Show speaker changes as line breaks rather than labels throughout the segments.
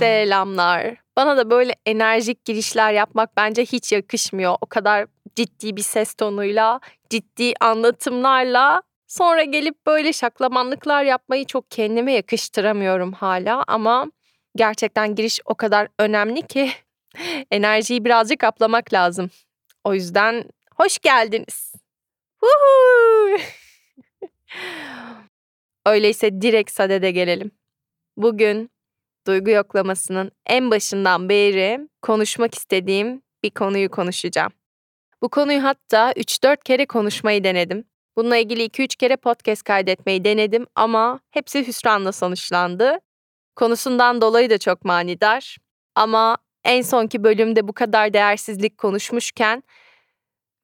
Selamlar. Bana da böyle enerjik girişler yapmak bence hiç yakışmıyor. O kadar ciddi bir ses tonuyla, ciddi anlatımlarla sonra gelip böyle şaklamanlıklar yapmayı çok kendime yakıştıramıyorum hala ama gerçekten giriş o kadar önemli ki enerjiyi birazcık kaplamak lazım. O yüzden hoş geldiniz. Öyleyse direkt sadede gelelim. Bugün duygu yoklamasının en başından beri konuşmak istediğim bir konuyu konuşacağım. Bu konuyu hatta 3-4 kere konuşmayı denedim. Bununla ilgili 2-3 kere podcast kaydetmeyi denedim ama hepsi hüsranla sonuçlandı. Konusundan dolayı da çok manidar. Ama en sonki bölümde bu kadar değersizlik konuşmuşken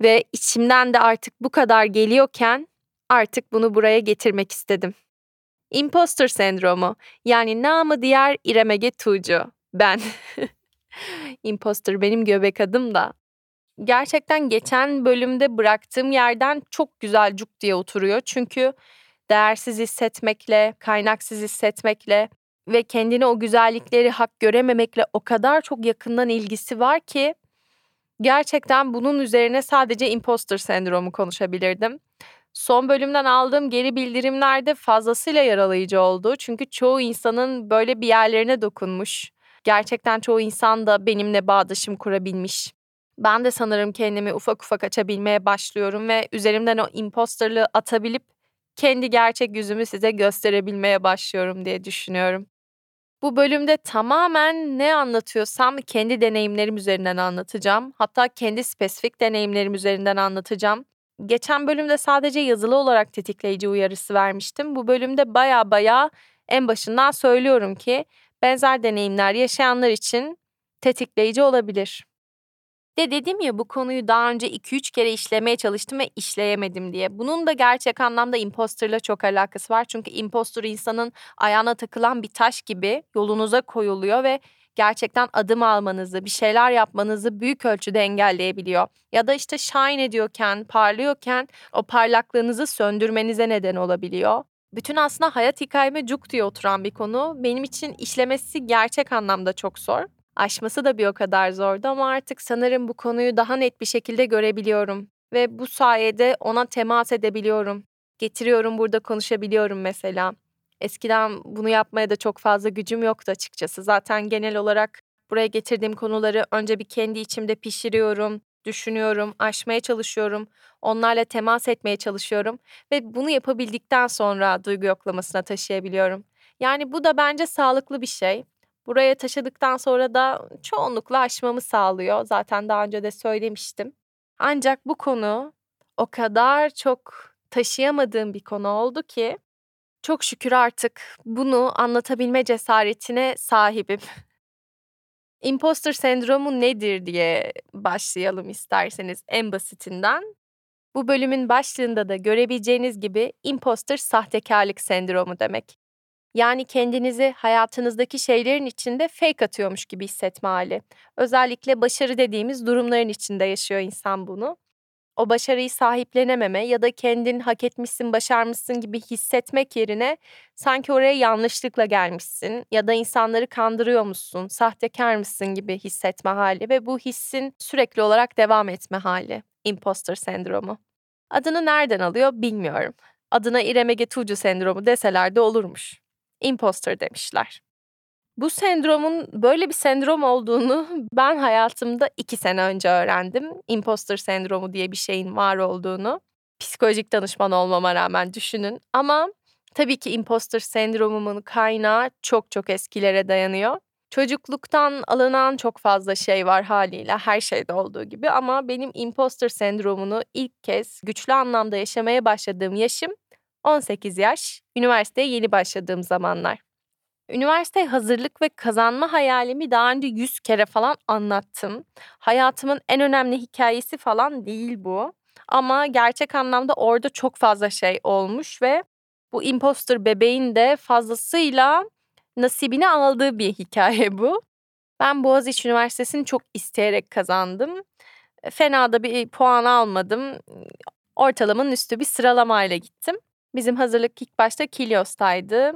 ve içimden de artık bu kadar geliyorken artık bunu buraya getirmek istedim. Imposter sendromu yani namı diğer İrem Ege Tuğcu. Ben. Imposter benim göbek adım da. Gerçekten geçen bölümde bıraktığım yerden çok güzel cuk diye oturuyor. Çünkü değersiz hissetmekle, kaynaksız hissetmekle ve kendine o güzellikleri hak görememekle o kadar çok yakından ilgisi var ki gerçekten bunun üzerine sadece imposter sendromu konuşabilirdim. Son bölümden aldığım geri bildirimlerde fazlasıyla yaralayıcı oldu. Çünkü çoğu insanın böyle bir yerlerine dokunmuş. Gerçekten çoğu insan da benimle bağdaşım kurabilmiş. Ben de sanırım kendimi ufak ufak açabilmeye başlıyorum ve üzerimden o imposterlığı atabilip kendi gerçek yüzümü size gösterebilmeye başlıyorum diye düşünüyorum. Bu bölümde tamamen ne anlatıyorsam kendi deneyimlerim üzerinden anlatacağım. Hatta kendi spesifik deneyimlerim üzerinden anlatacağım. Geçen bölümde sadece yazılı olarak tetikleyici uyarısı vermiştim. Bu bölümde baya baya en başından söylüyorum ki benzer deneyimler yaşayanlar için tetikleyici olabilir. De dedim ya bu konuyu daha önce 2-3 kere işlemeye çalıştım ve işleyemedim diye. Bunun da gerçek anlamda imposterla çok alakası var. Çünkü imposter insanın ayağına takılan bir taş gibi yolunuza koyuluyor ve gerçekten adım almanızı, bir şeyler yapmanızı büyük ölçüde engelleyebiliyor. Ya da işte shine ediyorken, parlıyorken o parlaklığınızı söndürmenize neden olabiliyor. Bütün aslında hayat hikayeme cuk diye oturan bir konu. Benim için işlemesi gerçek anlamda çok zor. Aşması da bir o kadar zordu ama artık sanırım bu konuyu daha net bir şekilde görebiliyorum. Ve bu sayede ona temas edebiliyorum. Getiriyorum burada konuşabiliyorum mesela. Eskiden bunu yapmaya da çok fazla gücüm yoktu açıkçası. Zaten genel olarak buraya getirdiğim konuları önce bir kendi içimde pişiriyorum, düşünüyorum, aşmaya çalışıyorum, onlarla temas etmeye çalışıyorum ve bunu yapabildikten sonra duygu yoklamasına taşıyabiliyorum. Yani bu da bence sağlıklı bir şey. Buraya taşıdıktan sonra da çoğunlukla aşmamı sağlıyor. Zaten daha önce de söylemiştim. Ancak bu konu o kadar çok taşıyamadığım bir konu oldu ki çok şükür artık bunu anlatabilme cesaretine sahibim. Imposter sendromu nedir diye başlayalım isterseniz en basitinden. Bu bölümün başlığında da görebileceğiniz gibi imposter sahtekarlık sendromu demek. Yani kendinizi hayatınızdaki şeylerin içinde fake atıyormuş gibi hissetme hali. Özellikle başarı dediğimiz durumların içinde yaşıyor insan bunu o başarıyı sahiplenememe ya da kendin hak etmişsin, başarmışsın gibi hissetmek yerine sanki oraya yanlışlıkla gelmişsin ya da insanları kandırıyor musun, sahtekar mısın gibi hissetme hali ve bu hissin sürekli olarak devam etme hali. Imposter sendromu. Adını nereden alıyor bilmiyorum. Adına İrem Ege Tuğcu sendromu deseler de olurmuş. Imposter demişler. Bu sendromun böyle bir sendrom olduğunu ben hayatımda iki sene önce öğrendim. Imposter sendromu diye bir şeyin var olduğunu. Psikolojik danışman olmama rağmen düşünün. Ama tabii ki imposter sendromumun kaynağı çok çok eskilere dayanıyor. Çocukluktan alınan çok fazla şey var haliyle her şeyde olduğu gibi ama benim imposter sendromunu ilk kez güçlü anlamda yaşamaya başladığım yaşım 18 yaş, üniversiteye yeni başladığım zamanlar. Üniversite hazırlık ve kazanma hayalimi daha önce 100 kere falan anlattım. Hayatımın en önemli hikayesi falan değil bu. Ama gerçek anlamda orada çok fazla şey olmuş ve bu imposter bebeğin de fazlasıyla nasibini aldığı bir hikaye bu. Ben Boğaziçi Üniversitesi'ni çok isteyerek kazandım. Fena da bir puan almadım. Ortalamanın üstü bir sıralamayla gittim. Bizim hazırlık ilk başta Kilios'taydı.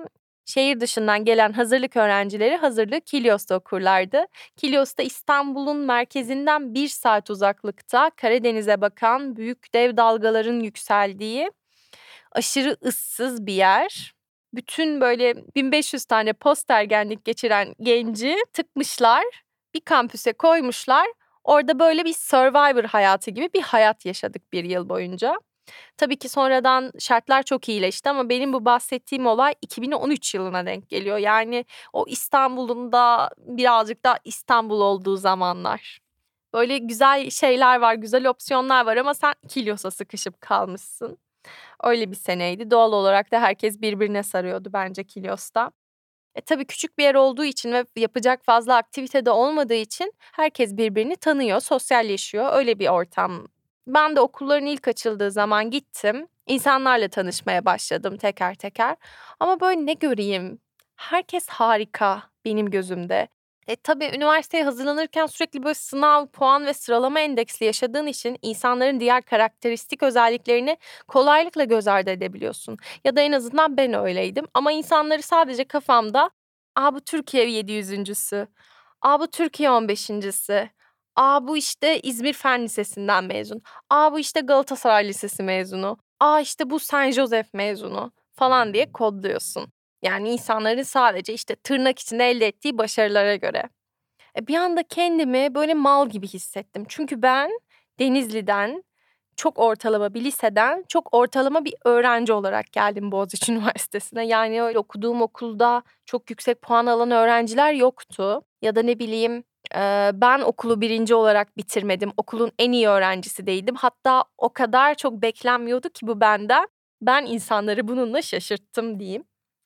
Şehir dışından gelen hazırlık öğrencileri hazırlığı Kilyos'ta okurlardı. Kilyos'ta İstanbul'un merkezinden bir saat uzaklıkta Karadeniz'e bakan büyük dev dalgaların yükseldiği aşırı ıssız bir yer. Bütün böyle 1500 tane postergenlik geçiren genci tıkmışlar, bir kampüse koymuşlar. Orada böyle bir survivor hayatı gibi bir hayat yaşadık bir yıl boyunca. Tabii ki sonradan şartlar çok iyileşti ama benim bu bahsettiğim olay 2013 yılına denk geliyor. Yani o İstanbul'un da birazcık da İstanbul olduğu zamanlar. Böyle güzel şeyler var, güzel opsiyonlar var ama sen Kilyos'a sıkışıp kalmışsın. Öyle bir seneydi. Doğal olarak da herkes birbirine sarıyordu bence Kilyos'ta. E tabii küçük bir yer olduğu için ve yapacak fazla aktivite de olmadığı için herkes birbirini tanıyor, sosyalleşiyor. Öyle bir ortam. Ben de okulların ilk açıldığı zaman gittim. İnsanlarla tanışmaya başladım teker teker. Ama böyle ne göreyim? Herkes harika benim gözümde. E tabii üniversiteye hazırlanırken sürekli böyle sınav, puan ve sıralama endeksli yaşadığın için insanların diğer karakteristik özelliklerini kolaylıkla göz ardı edebiliyorsun. Ya da en azından ben öyleydim. Ama insanları sadece kafamda Aa bu Türkiye 700.sü. Aa bu Türkiye 15.si. Aa bu işte İzmir Fen Lisesi'nden mezun. Aa bu işte Galatasaray Lisesi mezunu. Aa işte bu Saint Joseph mezunu falan diye kodluyorsun. Yani insanların sadece işte tırnak içinde elde ettiği başarılara göre. E bir anda kendimi böyle mal gibi hissettim. Çünkü ben Denizli'den çok ortalama bir liseden çok ortalama bir öğrenci olarak geldim Boğaziçi Üniversitesi'ne. Yani öyle okuduğum okulda çok yüksek puan alan öğrenciler yoktu. Ya da ne bileyim ben okulu birinci olarak bitirmedim. Okulun en iyi öğrencisi değildim. Hatta o kadar çok beklenmiyordu ki bu benden. Ben insanları bununla şaşırttım diyeyim.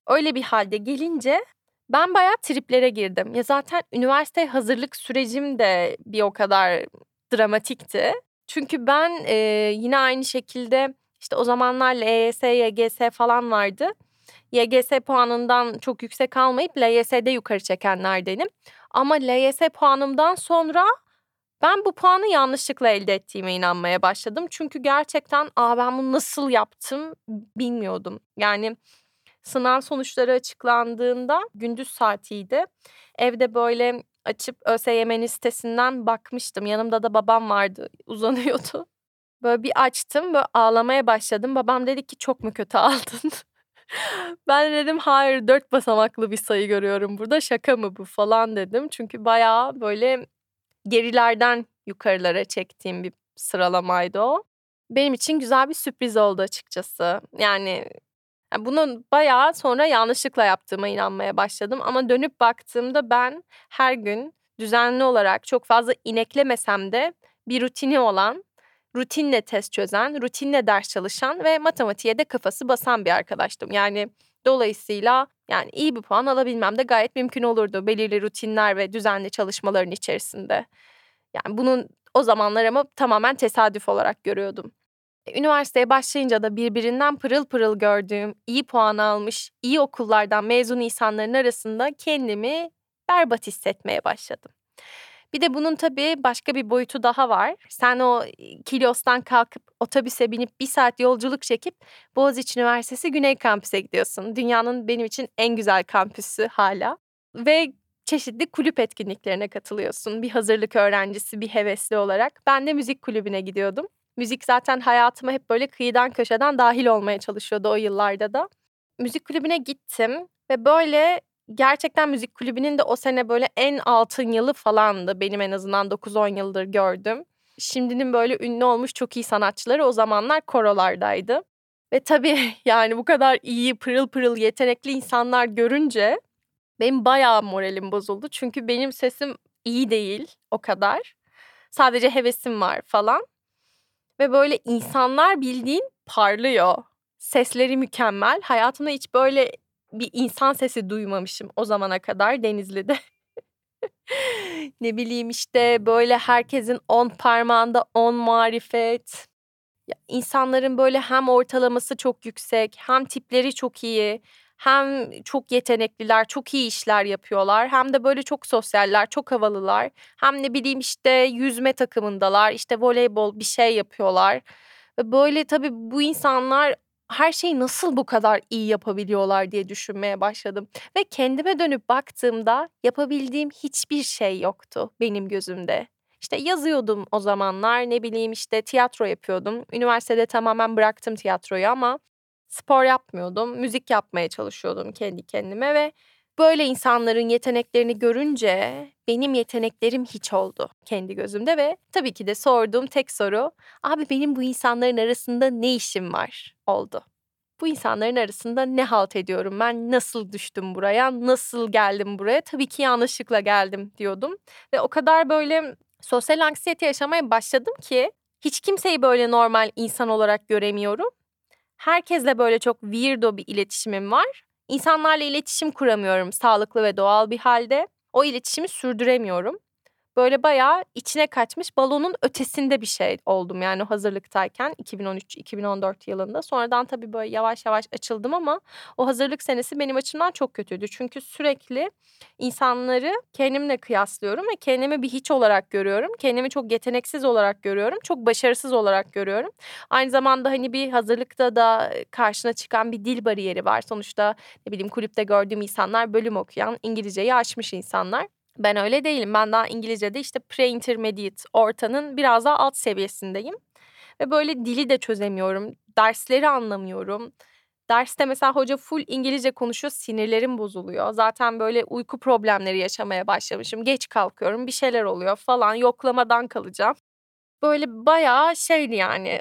Öyle bir halde gelince ben bayağı triplere girdim. Ya zaten üniversite hazırlık sürecim de bir o kadar dramatikti. Çünkü ben e, yine aynı şekilde işte o zamanlar LYS, YGS falan vardı. YGS puanından çok yüksek almayıp LYS'de yukarı çekenlerdenim. Ama LYS puanımdan sonra ben bu puanı yanlışlıkla elde ettiğime inanmaya başladım. Çünkü gerçekten Aa, ben bunu nasıl yaptım bilmiyordum. Yani sınav sonuçları açıklandığında gündüz saatiydi. Evde böyle açıp ÖSYM'nin sitesinden bakmıştım. Yanımda da babam vardı uzanıyordu. Böyle bir açtım böyle ağlamaya başladım. Babam dedi ki çok mu kötü aldın? Ben dedim hayır dört basamaklı bir sayı görüyorum burada şaka mı bu falan dedim. Çünkü bayağı böyle gerilerden yukarılara çektiğim bir sıralamaydı o. Benim için güzel bir sürpriz oldu açıkçası. Yani bunu bayağı sonra yanlışlıkla yaptığıma inanmaya başladım ama dönüp baktığımda ben her gün düzenli olarak çok fazla ineklemesem de bir rutini olan, rutinle test çözen, rutinle ders çalışan ve matematiğe de kafası basan bir arkadaştım. Yani dolayısıyla yani iyi bir puan alabilmem de gayet mümkün olurdu belirli rutinler ve düzenli çalışmaların içerisinde. Yani bunun o zamanlar ama tamamen tesadüf olarak görüyordum. Üniversiteye başlayınca da birbirinden pırıl pırıl gördüğüm, iyi puan almış, iyi okullardan mezun insanların arasında kendimi berbat hissetmeye başladım. Bir de bunun tabii başka bir boyutu daha var. Sen o Kilyos'tan kalkıp otobüse binip bir saat yolculuk çekip Boğaziçi Üniversitesi Güney Kampüs'e gidiyorsun. Dünyanın benim için en güzel kampüsü hala. Ve çeşitli kulüp etkinliklerine katılıyorsun. Bir hazırlık öğrencisi, bir hevesli olarak. Ben de müzik kulübüne gidiyordum. Müzik zaten hayatıma hep böyle kıyıdan köşeden dahil olmaya çalışıyordu o yıllarda da. Müzik kulübüne gittim ve böyle gerçekten müzik kulübünün de o sene böyle en altın yılı falandı. Benim en azından 9-10 yıldır gördüm. Şimdinin böyle ünlü olmuş çok iyi sanatçıları o zamanlar korolardaydı. Ve tabii yani bu kadar iyi, pırıl pırıl, yetenekli insanlar görünce benim bayağı moralim bozuldu. Çünkü benim sesim iyi değil o kadar. Sadece hevesim var falan. Ve böyle insanlar bildiğin parlıyor. Sesleri mükemmel. Hayatımda hiç böyle bir insan sesi duymamışım o zamana kadar Denizli'de. ne bileyim işte böyle herkesin on parmağında on marifet. Ya insanların böyle hem ortalaması çok yüksek, hem tipleri çok iyi, hem çok yetenekliler, çok iyi işler yapıyorlar. Hem de böyle çok sosyaller, çok havalılar. Hem ne bileyim işte yüzme takımındalar, işte voleybol bir şey yapıyorlar. Ve böyle tabii bu insanlar her şeyi nasıl bu kadar iyi yapabiliyorlar diye düşünmeye başladım ve kendime dönüp baktığımda yapabildiğim hiçbir şey yoktu benim gözümde. İşte yazıyordum o zamanlar, ne bileyim işte tiyatro yapıyordum. Üniversitede tamamen bıraktım tiyatroyu ama spor yapmıyordum. Müzik yapmaya çalışıyordum kendi kendime ve böyle insanların yeteneklerini görünce benim yeteneklerim hiç oldu kendi gözümde ve tabii ki de sorduğum tek soru abi benim bu insanların arasında ne işim var oldu. Bu insanların arasında ne halt ediyorum ben? Nasıl düştüm buraya? Nasıl geldim buraya? Tabii ki yanlışlıkla geldim diyordum. Ve o kadar böyle sosyal anksiyete yaşamaya başladım ki hiç kimseyi böyle normal insan olarak göremiyorum. Herkesle böyle çok weirdo bir iletişimim var. İnsanlarla iletişim kuramıyorum sağlıklı ve doğal bir halde. O iletişimi sürdüremiyorum. Böyle bayağı içine kaçmış balonun ötesinde bir şey oldum yani hazırlıktayken 2013-2014 yılında. Sonradan tabii böyle yavaş yavaş açıldım ama o hazırlık senesi benim açımdan çok kötüydü. Çünkü sürekli insanları kendimle kıyaslıyorum ve kendimi bir hiç olarak görüyorum. Kendimi çok yeteneksiz olarak görüyorum. Çok başarısız olarak görüyorum. Aynı zamanda hani bir hazırlıkta da karşına çıkan bir dil bariyeri var. Sonuçta ne bileyim kulüpte gördüğüm insanlar bölüm okuyan, İngilizceyi aşmış insanlar. Ben öyle değilim. Ben daha İngilizce'de işte pre-intermediate ortanın biraz daha alt seviyesindeyim. Ve böyle dili de çözemiyorum. Dersleri anlamıyorum. Derste mesela hoca full İngilizce konuşuyor, sinirlerim bozuluyor. Zaten böyle uyku problemleri yaşamaya başlamışım. Geç kalkıyorum, bir şeyler oluyor falan. Yoklamadan kalacağım. Böyle bayağı şeydi yani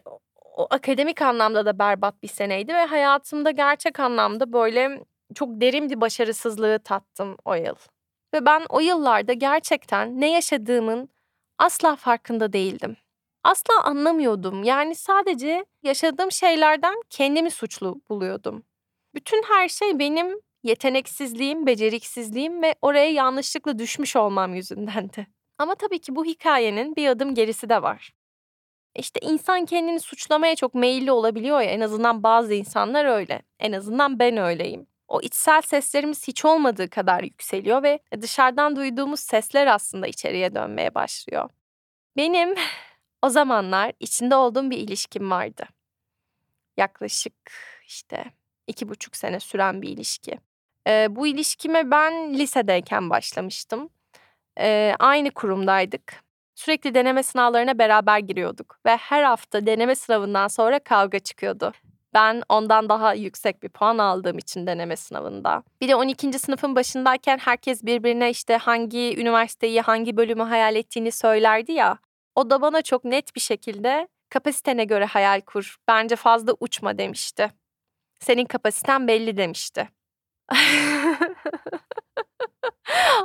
o akademik anlamda da berbat bir seneydi ve hayatımda gerçek anlamda böyle çok derin bir başarısızlığı tattım o yıl. Ve ben o yıllarda gerçekten ne yaşadığımın asla farkında değildim. Asla anlamıyordum. Yani sadece yaşadığım şeylerden kendimi suçlu buluyordum. Bütün her şey benim yeteneksizliğim, beceriksizliğim ve oraya yanlışlıkla düşmüş olmam yüzündendi. Ama tabii ki bu hikayenin bir adım gerisi de var. İşte insan kendini suçlamaya çok meyilli olabiliyor ya en azından bazı insanlar öyle. En azından ben öyleyim o içsel seslerimiz hiç olmadığı kadar yükseliyor ve dışarıdan duyduğumuz sesler aslında içeriye dönmeye başlıyor. Benim o zamanlar içinde olduğum bir ilişkim vardı. Yaklaşık işte iki buçuk sene süren bir ilişki. Ee, bu ilişkime ben lisedeyken başlamıştım. Ee, aynı kurumdaydık. Sürekli deneme sınavlarına beraber giriyorduk ve her hafta deneme sınavından sonra kavga çıkıyordu. Ben ondan daha yüksek bir puan aldığım için deneme sınavında. Bir de 12. sınıfın başındayken herkes birbirine işte hangi üniversiteyi, hangi bölümü hayal ettiğini söylerdi ya. O da bana çok net bir şekilde kapasitene göre hayal kur. Bence fazla uçma demişti. Senin kapasiten belli demişti.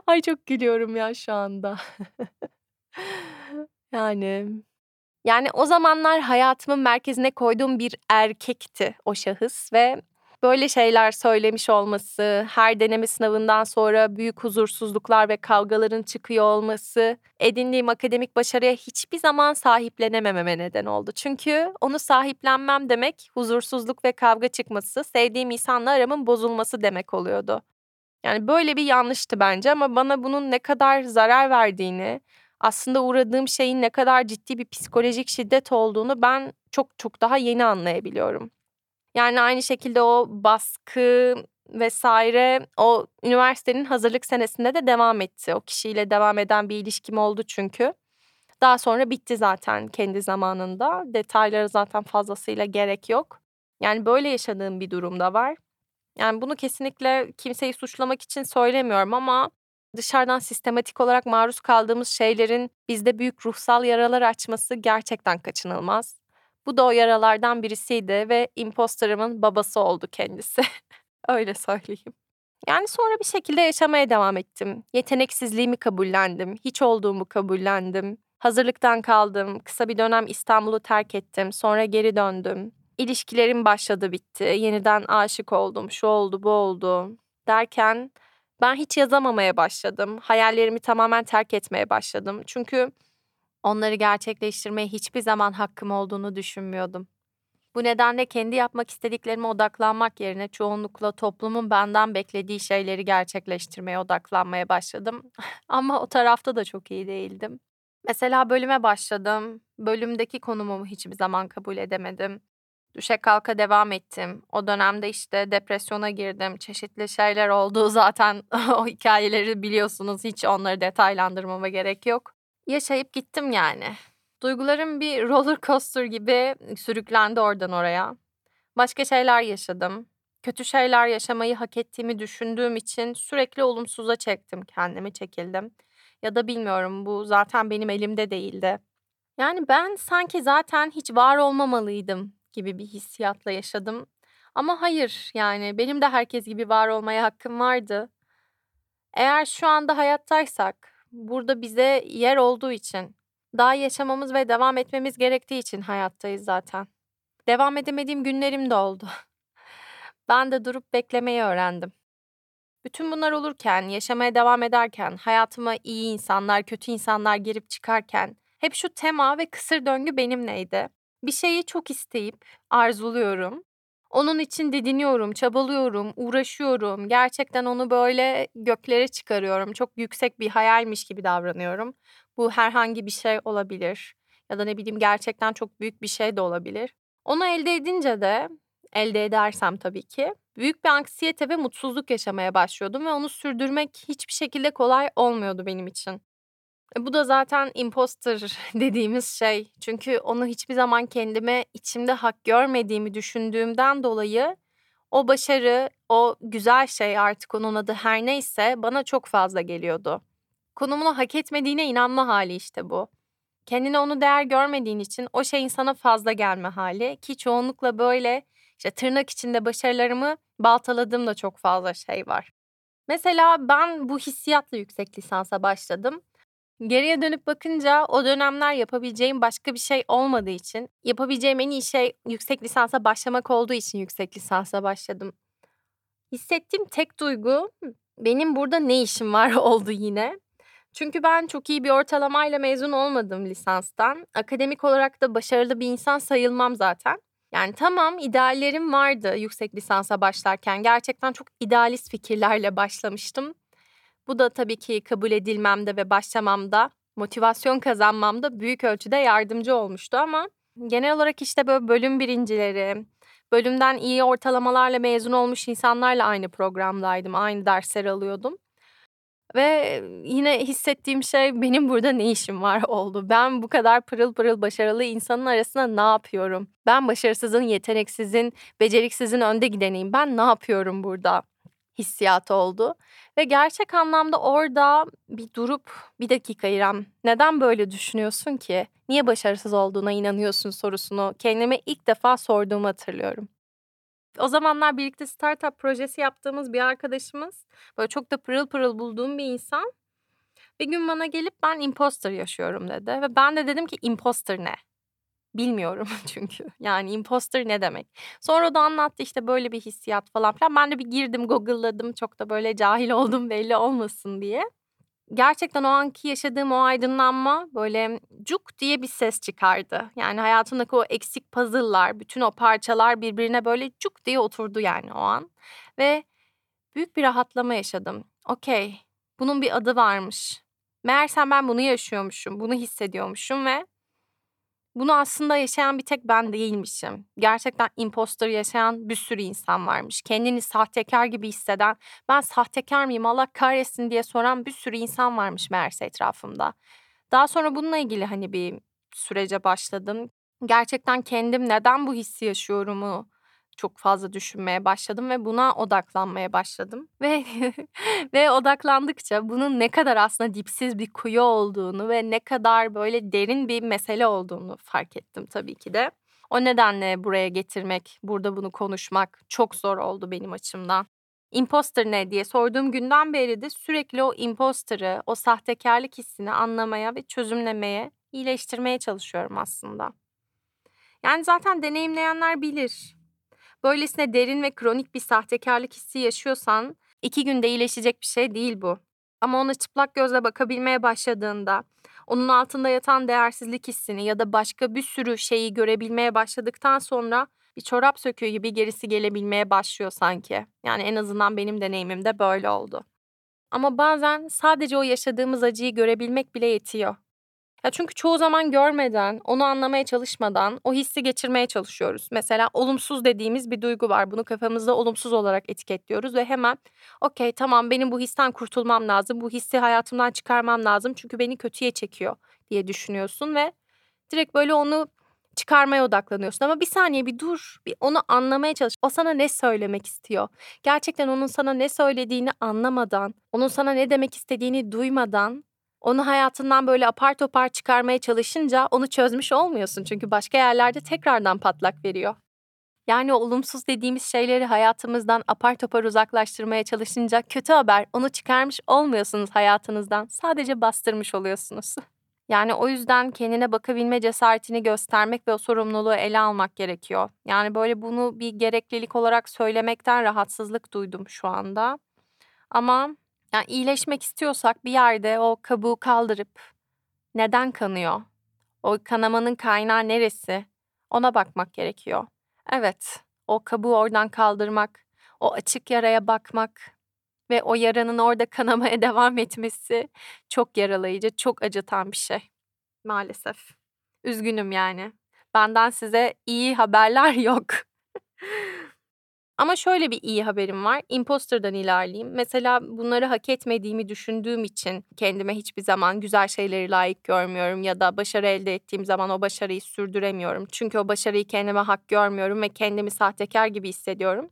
Ay çok gülüyorum ya şu anda. yani yani o zamanlar hayatımın merkezine koyduğum bir erkekti o şahıs ve böyle şeyler söylemiş olması, her deneme sınavından sonra büyük huzursuzluklar ve kavgaların çıkıyor olması, edindiğim akademik başarıya hiçbir zaman sahiplenemememe neden oldu. Çünkü onu sahiplenmem demek huzursuzluk ve kavga çıkması, sevdiğim insanla aramın bozulması demek oluyordu. Yani böyle bir yanlıştı bence ama bana bunun ne kadar zarar verdiğini, aslında uğradığım şeyin ne kadar ciddi bir psikolojik şiddet olduğunu ben çok çok daha yeni anlayabiliyorum. Yani aynı şekilde o baskı vesaire o üniversitenin hazırlık senesinde de devam etti. O kişiyle devam eden bir ilişkim oldu çünkü. Daha sonra bitti zaten kendi zamanında. Detaylara zaten fazlasıyla gerek yok. Yani böyle yaşadığım bir durumda var. Yani bunu kesinlikle kimseyi suçlamak için söylemiyorum ama Dışarıdan sistematik olarak maruz kaldığımız şeylerin bizde büyük ruhsal yaralar açması gerçekten kaçınılmaz. Bu da o yaralardan birisiydi ve imposterımın babası oldu kendisi. Öyle söyleyeyim. Yani sonra bir şekilde yaşamaya devam ettim. Yeteneksizliğimi kabullendim, hiç olduğumu kabullendim. Hazırlıktan kaldım, kısa bir dönem İstanbul'u terk ettim, sonra geri döndüm. İlişkilerim başladı bitti, yeniden aşık oldum, şu oldu bu oldu derken ben hiç yazamamaya başladım. Hayallerimi tamamen terk etmeye başladım. Çünkü onları gerçekleştirmeye hiçbir zaman hakkım olduğunu düşünmüyordum. Bu nedenle kendi yapmak istediklerime odaklanmak yerine çoğunlukla toplumun benden beklediği şeyleri gerçekleştirmeye odaklanmaya başladım. Ama o tarafta da çok iyi değildim. Mesela bölüme başladım. Bölümdeki konumumu hiçbir zaman kabul edemedim. Düşe kalka devam ettim. O dönemde işte depresyona girdim. Çeşitli şeyler oldu. Zaten o hikayeleri biliyorsunuz. Hiç onları detaylandırmama gerek yok. Yaşayıp gittim yani. Duygularım bir roller coaster gibi sürüklendi oradan oraya. Başka şeyler yaşadım. Kötü şeyler yaşamayı hak ettiğimi düşündüğüm için sürekli olumsuza çektim kendimi, çekildim. Ya da bilmiyorum bu zaten benim elimde değildi. Yani ben sanki zaten hiç var olmamalıydım gibi bir hissiyatla yaşadım. Ama hayır yani benim de herkes gibi var olmaya hakkım vardı. Eğer şu anda hayattaysak, burada bize yer olduğu için, daha yaşamamız ve devam etmemiz gerektiği için hayattayız zaten. Devam edemediğim günlerim de oldu. Ben de durup beklemeyi öğrendim. Bütün bunlar olurken, yaşamaya devam ederken, hayatıma iyi insanlar, kötü insanlar girip çıkarken hep şu tema ve kısır döngü benimleydi. Bir şeyi çok isteyip arzuluyorum. Onun için didiniyorum, çabalıyorum, uğraşıyorum. Gerçekten onu böyle göklere çıkarıyorum. Çok yüksek bir hayalmiş gibi davranıyorum. Bu herhangi bir şey olabilir ya da ne bileyim gerçekten çok büyük bir şey de olabilir. Onu elde edince de elde edersem tabii ki büyük bir anksiyete ve mutsuzluk yaşamaya başlıyordum ve onu sürdürmek hiçbir şekilde kolay olmuyordu benim için. E, bu da zaten imposter dediğimiz şey. Çünkü onu hiçbir zaman kendime içimde hak görmediğimi düşündüğümden dolayı o başarı, o güzel şey artık onun adı her neyse bana çok fazla geliyordu. Konumunu hak etmediğine inanma hali işte bu. Kendine onu değer görmediğin için o şeyin sana fazla gelme hali ki çoğunlukla böyle işte tırnak içinde başarılarımı baltaladığım da çok fazla şey var. Mesela ben bu hissiyatla yüksek lisansa başladım. Geriye dönüp bakınca o dönemler yapabileceğim başka bir şey olmadığı için, yapabileceğim en iyi şey yüksek lisansa başlamak olduğu için yüksek lisansa başladım. Hissettiğim tek duygu benim burada ne işim var oldu yine. Çünkü ben çok iyi bir ortalamayla mezun olmadım lisanstan. Akademik olarak da başarılı bir insan sayılmam zaten. Yani tamam ideallerim vardı yüksek lisansa başlarken. Gerçekten çok idealist fikirlerle başlamıştım. Bu da tabii ki kabul edilmemde ve başlamamda, motivasyon kazanmamda büyük ölçüde yardımcı olmuştu ama genel olarak işte böyle bölüm birincileri, bölümden iyi ortalamalarla mezun olmuş insanlarla aynı programdaydım, aynı dersler alıyordum. Ve yine hissettiğim şey benim burada ne işim var oldu. Ben bu kadar pırıl pırıl başarılı insanın arasında ne yapıyorum? Ben başarısızın, yeteneksizin, beceriksizin önde gideneyim. Ben ne yapıyorum burada? Hissiyatı oldu. Ve gerçek anlamda orada bir durup bir dakika İrem neden böyle düşünüyorsun ki? Niye başarısız olduğuna inanıyorsun sorusunu kendime ilk defa sorduğumu hatırlıyorum. O zamanlar birlikte startup projesi yaptığımız bir arkadaşımız böyle çok da pırıl pırıl bulduğum bir insan bir gün bana gelip ben imposter yaşıyorum dedi ve ben de dedim ki imposter ne? Bilmiyorum çünkü. Yani imposter ne demek? Sonra da anlattı işte böyle bir hissiyat falan filan. Ben de bir girdim Google'ladım. Çok da böyle cahil oldum belli olmasın diye. Gerçekten o anki yaşadığım o aydınlanma böyle cuk diye bir ses çıkardı. Yani hayatımdaki o eksik puzzle'lar, bütün o parçalar birbirine böyle cuk diye oturdu yani o an. Ve büyük bir rahatlama yaşadım. Okey, bunun bir adı varmış. Meğersem ben bunu yaşıyormuşum, bunu hissediyormuşum ve bunu aslında yaşayan bir tek ben değilmişim. Gerçekten imposter yaşayan bir sürü insan varmış. Kendini sahtekar gibi hisseden, ben sahtekar mıyım Allah kahretsin diye soran bir sürü insan varmış meğerse etrafımda. Daha sonra bununla ilgili hani bir sürece başladım. Gerçekten kendim neden bu hissi yaşıyorumu çok fazla düşünmeye başladım ve buna odaklanmaya başladım. Ve ve odaklandıkça bunun ne kadar aslında dipsiz bir kuyu olduğunu ve ne kadar böyle derin bir mesele olduğunu fark ettim tabii ki de. O nedenle buraya getirmek, burada bunu konuşmak çok zor oldu benim açımdan. Imposter ne diye sorduğum günden beri de sürekli o imposter'ı, o sahtekarlık hissini anlamaya ve çözümlemeye, iyileştirmeye çalışıyorum aslında. Yani zaten deneyimleyenler bilir. Böylesine derin ve kronik bir sahtekarlık hissi yaşıyorsan iki günde iyileşecek bir şey değil bu. Ama ona çıplak gözle bakabilmeye başladığında, onun altında yatan değersizlik hissini ya da başka bir sürü şeyi görebilmeye başladıktan sonra bir çorap söküğü gibi gerisi gelebilmeye başlıyor sanki. Yani en azından benim deneyimimde böyle oldu. Ama bazen sadece o yaşadığımız acıyı görebilmek bile yetiyor. Ya çünkü çoğu zaman görmeden, onu anlamaya çalışmadan o hissi geçirmeye çalışıyoruz. Mesela olumsuz dediğimiz bir duygu var. Bunu kafamızda olumsuz olarak etiketliyoruz ve hemen okey tamam benim bu histen kurtulmam lazım. Bu hissi hayatımdan çıkarmam lazım çünkü beni kötüye çekiyor diye düşünüyorsun ve direkt böyle onu çıkarmaya odaklanıyorsun. Ama bir saniye bir dur, bir onu anlamaya çalış. O sana ne söylemek istiyor? Gerçekten onun sana ne söylediğini anlamadan, onun sana ne demek istediğini duymadan onu hayatından böyle apar topar çıkarmaya çalışınca onu çözmüş olmuyorsun. Çünkü başka yerlerde tekrardan patlak veriyor. Yani olumsuz dediğimiz şeyleri hayatımızdan apar topar uzaklaştırmaya çalışınca kötü haber onu çıkarmış olmuyorsunuz hayatınızdan. Sadece bastırmış oluyorsunuz. Yani o yüzden kendine bakabilme cesaretini göstermek ve o sorumluluğu ele almak gerekiyor. Yani böyle bunu bir gereklilik olarak söylemekten rahatsızlık duydum şu anda. Ama yani iyileşmek istiyorsak bir yerde o kabuğu kaldırıp neden kanıyor? O kanamanın kaynağı neresi? Ona bakmak gerekiyor. Evet, o kabuğu oradan kaldırmak, o açık yaraya bakmak ve o yaranın orada kanamaya devam etmesi çok yaralayıcı, çok acıtan bir şey. Maalesef. Üzgünüm yani. Benden size iyi haberler yok. Ama şöyle bir iyi haberim var. Imposter'dan ilerleyeyim. Mesela bunları hak etmediğimi düşündüğüm için kendime hiçbir zaman güzel şeyleri layık görmüyorum ya da başarı elde ettiğim zaman o başarıyı sürdüremiyorum. Çünkü o başarıyı kendime hak görmüyorum ve kendimi sahtekar gibi hissediyorum.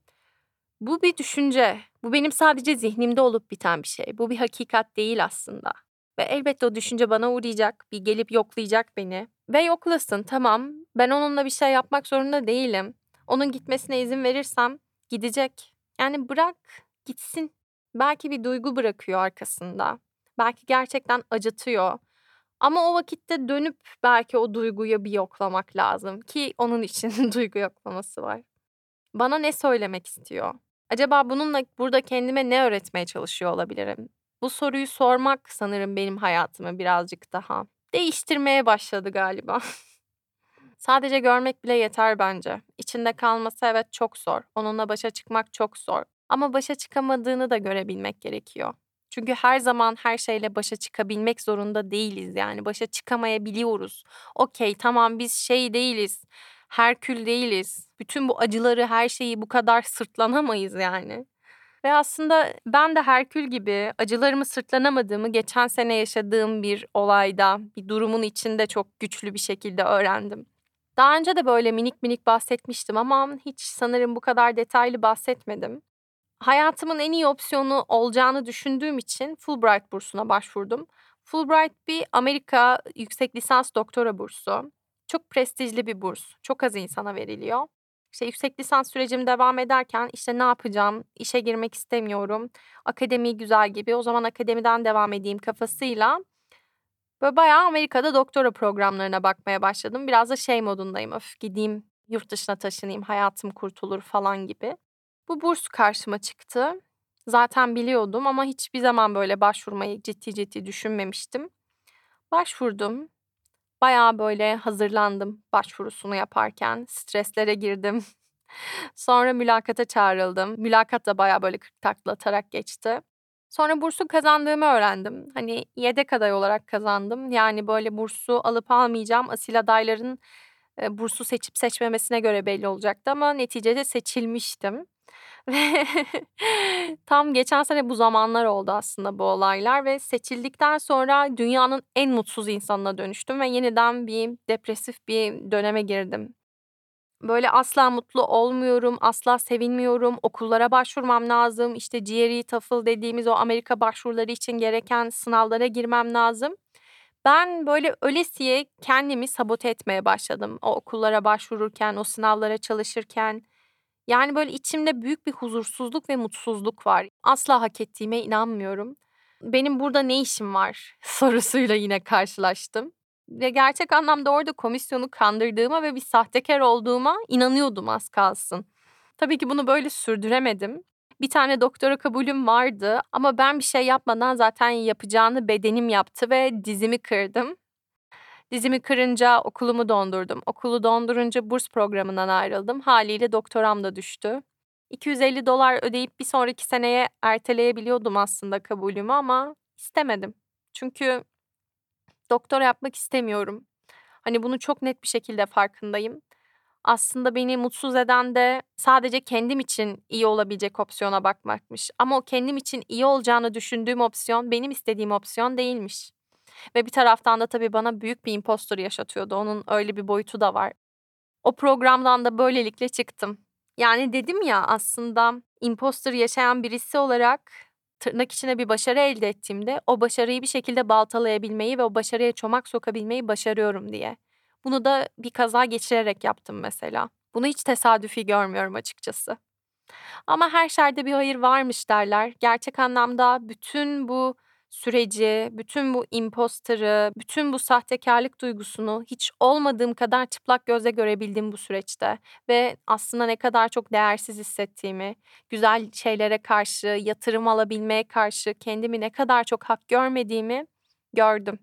Bu bir düşünce. Bu benim sadece zihnimde olup biten bir şey. Bu bir hakikat değil aslında. Ve elbette o düşünce bana uğrayacak, bir gelip yoklayacak beni. Ve yoklasın tamam. Ben onunla bir şey yapmak zorunda değilim. Onun gitmesine izin verirsem Gidecek. Yani bırak gitsin. Belki bir duygu bırakıyor arkasında. Belki gerçekten acıtıyor. Ama o vakitte dönüp belki o duyguyu bir yoklamak lazım ki onun için duygu yoklaması var. Bana ne söylemek istiyor? Acaba bununla burada kendime ne öğretmeye çalışıyor olabilirim? Bu soruyu sormak sanırım benim hayatımı birazcık daha değiştirmeye başladı galiba. Sadece görmek bile yeter bence. İçinde kalması evet çok zor. Onunla başa çıkmak çok zor. Ama başa çıkamadığını da görebilmek gerekiyor. Çünkü her zaman her şeyle başa çıkabilmek zorunda değiliz yani. Başa çıkamayabiliyoruz. Okey tamam biz şey değiliz. Herkül değiliz. Bütün bu acıları, her şeyi bu kadar sırtlanamayız yani. Ve aslında ben de Herkül gibi acılarımı sırtlanamadığımı geçen sene yaşadığım bir olayda, bir durumun içinde çok güçlü bir şekilde öğrendim. Daha önce de böyle minik minik bahsetmiştim ama hiç sanırım bu kadar detaylı bahsetmedim. Hayatımın en iyi opsiyonu olacağını düşündüğüm için Fulbright bursuna başvurdum. Fulbright bir Amerika yüksek lisans doktora bursu. Çok prestijli bir burs. Çok az insana veriliyor. İşte yüksek lisans sürecim devam ederken işte ne yapacağım, işe girmek istemiyorum, akademi güzel gibi o zaman akademiden devam edeyim kafasıyla Böyle bayağı Amerika'da doktora programlarına bakmaya başladım. Biraz da şey modundayım. Öf gideyim yurt dışına taşınayım, hayatım kurtulur falan gibi. Bu burs karşıma çıktı. Zaten biliyordum ama hiçbir zaman böyle başvurmayı ciddi ciddi düşünmemiştim. Başvurdum. Bayağı böyle hazırlandım başvurusunu yaparken. Streslere girdim. Sonra mülakata çağrıldım. Mülakat da bayağı böyle kırk takla atarak geçti. Sonra bursu kazandığımı öğrendim. Hani yedek aday olarak kazandım. Yani böyle bursu alıp almayacağım asil adayların e, bursu seçip seçmemesine göre belli olacaktı ama neticede seçilmiştim. Ve tam geçen sene bu zamanlar oldu aslında bu olaylar ve seçildikten sonra dünyanın en mutsuz insanına dönüştüm ve yeniden bir depresif bir döneme girdim. Böyle asla mutlu olmuyorum, asla sevinmiyorum, okullara başvurmam lazım, işte GRE, TOEFL dediğimiz o Amerika başvuruları için gereken sınavlara girmem lazım. Ben böyle ölesiye kendimi sabote etmeye başladım o okullara başvururken, o sınavlara çalışırken. Yani böyle içimde büyük bir huzursuzluk ve mutsuzluk var. Asla hak ettiğime inanmıyorum. Benim burada ne işim var sorusuyla yine karşılaştım ve gerçek anlamda orada komisyonu kandırdığıma ve bir sahtekar olduğuma inanıyordum az kalsın. Tabii ki bunu böyle sürdüremedim. Bir tane doktora kabulüm vardı ama ben bir şey yapmadan zaten yapacağını bedenim yaptı ve dizimi kırdım. Dizimi kırınca okulumu dondurdum. Okulu dondurunca burs programından ayrıldım. Haliyle doktoram da düştü. 250 dolar ödeyip bir sonraki seneye erteleyebiliyordum aslında kabulümü ama istemedim. Çünkü Doktora yapmak istemiyorum. Hani bunu çok net bir şekilde farkındayım. Aslında beni mutsuz eden de sadece kendim için iyi olabilecek opsiyona bakmakmış. Ama o kendim için iyi olacağını düşündüğüm opsiyon benim istediğim opsiyon değilmiş. Ve bir taraftan da tabii bana büyük bir impostor yaşatıyordu. Onun öyle bir boyutu da var. O programdan da böylelikle çıktım. Yani dedim ya aslında imposter yaşayan birisi olarak tırnak içine bir başarı elde ettiğimde o başarıyı bir şekilde baltalayabilmeyi ve o başarıya çomak sokabilmeyi başarıyorum diye. Bunu da bir kaza geçirerek yaptım mesela. Bunu hiç tesadüfi görmüyorum açıkçası. Ama her şerde bir hayır varmış derler. Gerçek anlamda bütün bu süreci, bütün bu imposter'ı, bütün bu sahtekarlık duygusunu hiç olmadığım kadar çıplak gözle görebildim bu süreçte ve aslında ne kadar çok değersiz hissettiğimi, güzel şeylere karşı, yatırım alabilmeye karşı kendimi ne kadar çok hak görmediğimi gördüm.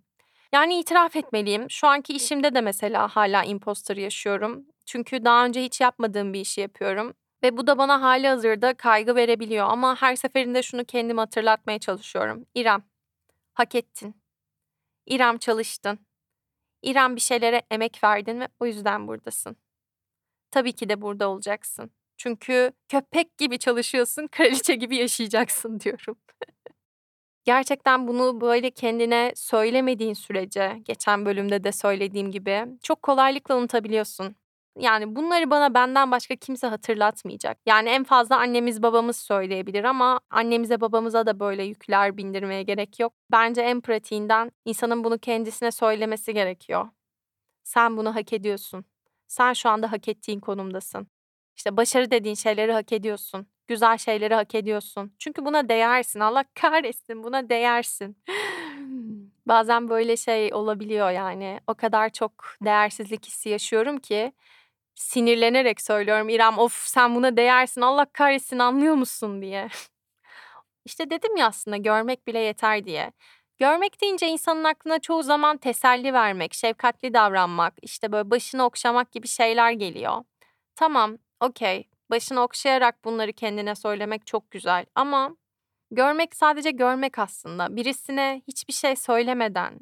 Yani itiraf etmeliyim. Şu anki işimde de mesela hala imposter yaşıyorum. Çünkü daha önce hiç yapmadığım bir işi yapıyorum. Ve bu da bana hali hazırda kaygı verebiliyor ama her seferinde şunu kendime hatırlatmaya çalışıyorum. İrem, hak ettin. İrem çalıştın. İrem bir şeylere emek verdin ve o yüzden buradasın. Tabii ki de burada olacaksın. Çünkü köpek gibi çalışıyorsun, kraliçe gibi yaşayacaksın diyorum. Gerçekten bunu böyle kendine söylemediğin sürece, geçen bölümde de söylediğim gibi çok kolaylıkla unutabiliyorsun. Yani bunları bana benden başka kimse hatırlatmayacak. Yani en fazla annemiz babamız söyleyebilir ama annemize babamıza da böyle yükler bindirmeye gerek yok. Bence en pratiğinden insanın bunu kendisine söylemesi gerekiyor. Sen bunu hak ediyorsun. Sen şu anda hak ettiğin konumdasın. İşte başarı dediğin şeyleri hak ediyorsun. Güzel şeyleri hak ediyorsun. Çünkü buna değersin. Allah kahretsin buna değersin. Bazen böyle şey olabiliyor yani. O kadar çok değersizlik hissi yaşıyorum ki sinirlenerek söylüyorum. İrem of sen buna değersin. Allah kahretsin anlıyor musun diye. İşte dedim ya aslında görmek bile yeter diye. Görmek deyince insanın aklına çoğu zaman teselli vermek, şefkatli davranmak, işte böyle başını okşamak gibi şeyler geliyor. Tamam, okey. Başını okşayarak bunları kendine söylemek çok güzel ama görmek sadece görmek aslında. Birisine hiçbir şey söylemeden,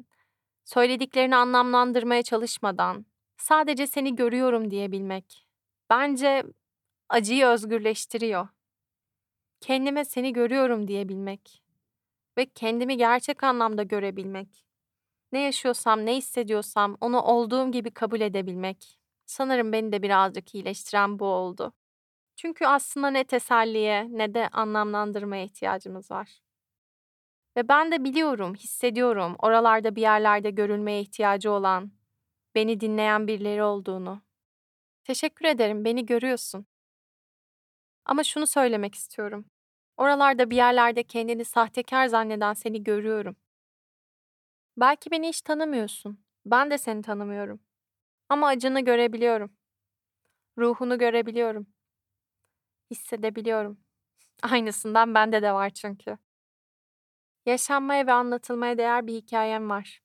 söylediklerini anlamlandırmaya çalışmadan, sadece seni görüyorum diyebilmek. Bence acıyı özgürleştiriyor. Kendime seni görüyorum diyebilmek ve kendimi gerçek anlamda görebilmek. Ne yaşıyorsam, ne hissediyorsam onu olduğum gibi kabul edebilmek. Sanırım beni de birazcık iyileştiren bu oldu. Çünkü aslında ne teselliye ne de anlamlandırmaya ihtiyacımız var. Ve ben de biliyorum, hissediyorum oralarda bir yerlerde görülmeye ihtiyacı olan, beni dinleyen birileri olduğunu. Teşekkür ederim, beni görüyorsun. Ama şunu söylemek istiyorum. Oralarda bir yerlerde kendini sahtekar zanneden seni görüyorum. Belki beni hiç tanımıyorsun. Ben de seni tanımıyorum. Ama acını görebiliyorum. Ruhunu görebiliyorum. Hissedebiliyorum. Aynısından bende de var çünkü. Yaşanmaya ve anlatılmaya değer bir hikayem var.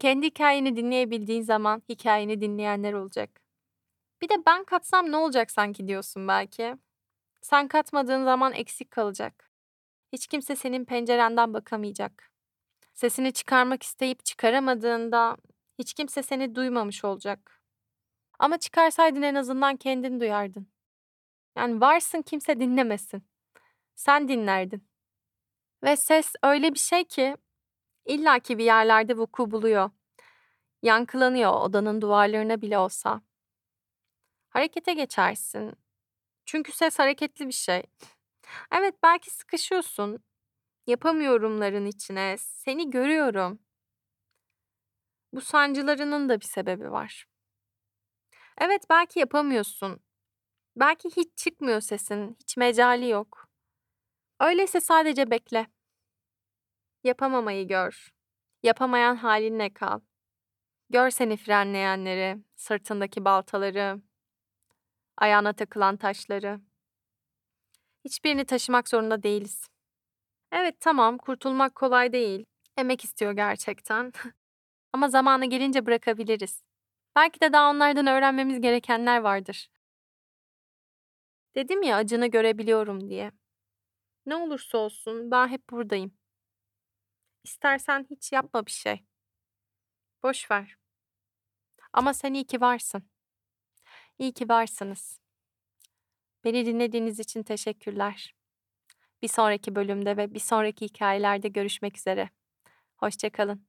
Kendi hikayeni dinleyebildiğin zaman hikayeni dinleyenler olacak. Bir de ben katsam ne olacak sanki diyorsun belki. Sen katmadığın zaman eksik kalacak. Hiç kimse senin pencerenden bakamayacak. Sesini çıkarmak isteyip çıkaramadığında hiç kimse seni duymamış olacak. Ama çıkarsaydın en azından kendin duyardın. Yani varsın kimse dinlemesin. Sen dinlerdin. Ve ses öyle bir şey ki illaki bir yerlerde vuku buluyor. Yankılanıyor odanın duvarlarına bile olsa. Harekete geçersin. Çünkü ses hareketli bir şey. Evet belki sıkışıyorsun. Yapamıyorumların içine. Seni görüyorum. Bu sancılarının da bir sebebi var. Evet belki yapamıyorsun. Belki hiç çıkmıyor sesin, hiç mecali yok. Öyleyse sadece bekle. Yapamamayı gör. Yapamayan halinle kal. Gör seni frenleyenleri, sırtındaki baltaları, ayağına takılan taşları. Hiçbirini taşımak zorunda değiliz. Evet tamam, kurtulmak kolay değil. Emek istiyor gerçekten. Ama zamanı gelince bırakabiliriz. Belki de daha onlardan öğrenmemiz gerekenler vardır. Dedim ya acını görebiliyorum diye. Ne olursa olsun ben hep buradayım. İstersen hiç yapma bir şey. Boş ver. Ama sen iyi ki varsın. İyi ki varsınız. Beni dinlediğiniz için teşekkürler. Bir sonraki bölümde ve bir sonraki hikayelerde görüşmek üzere. Hoşça kalın.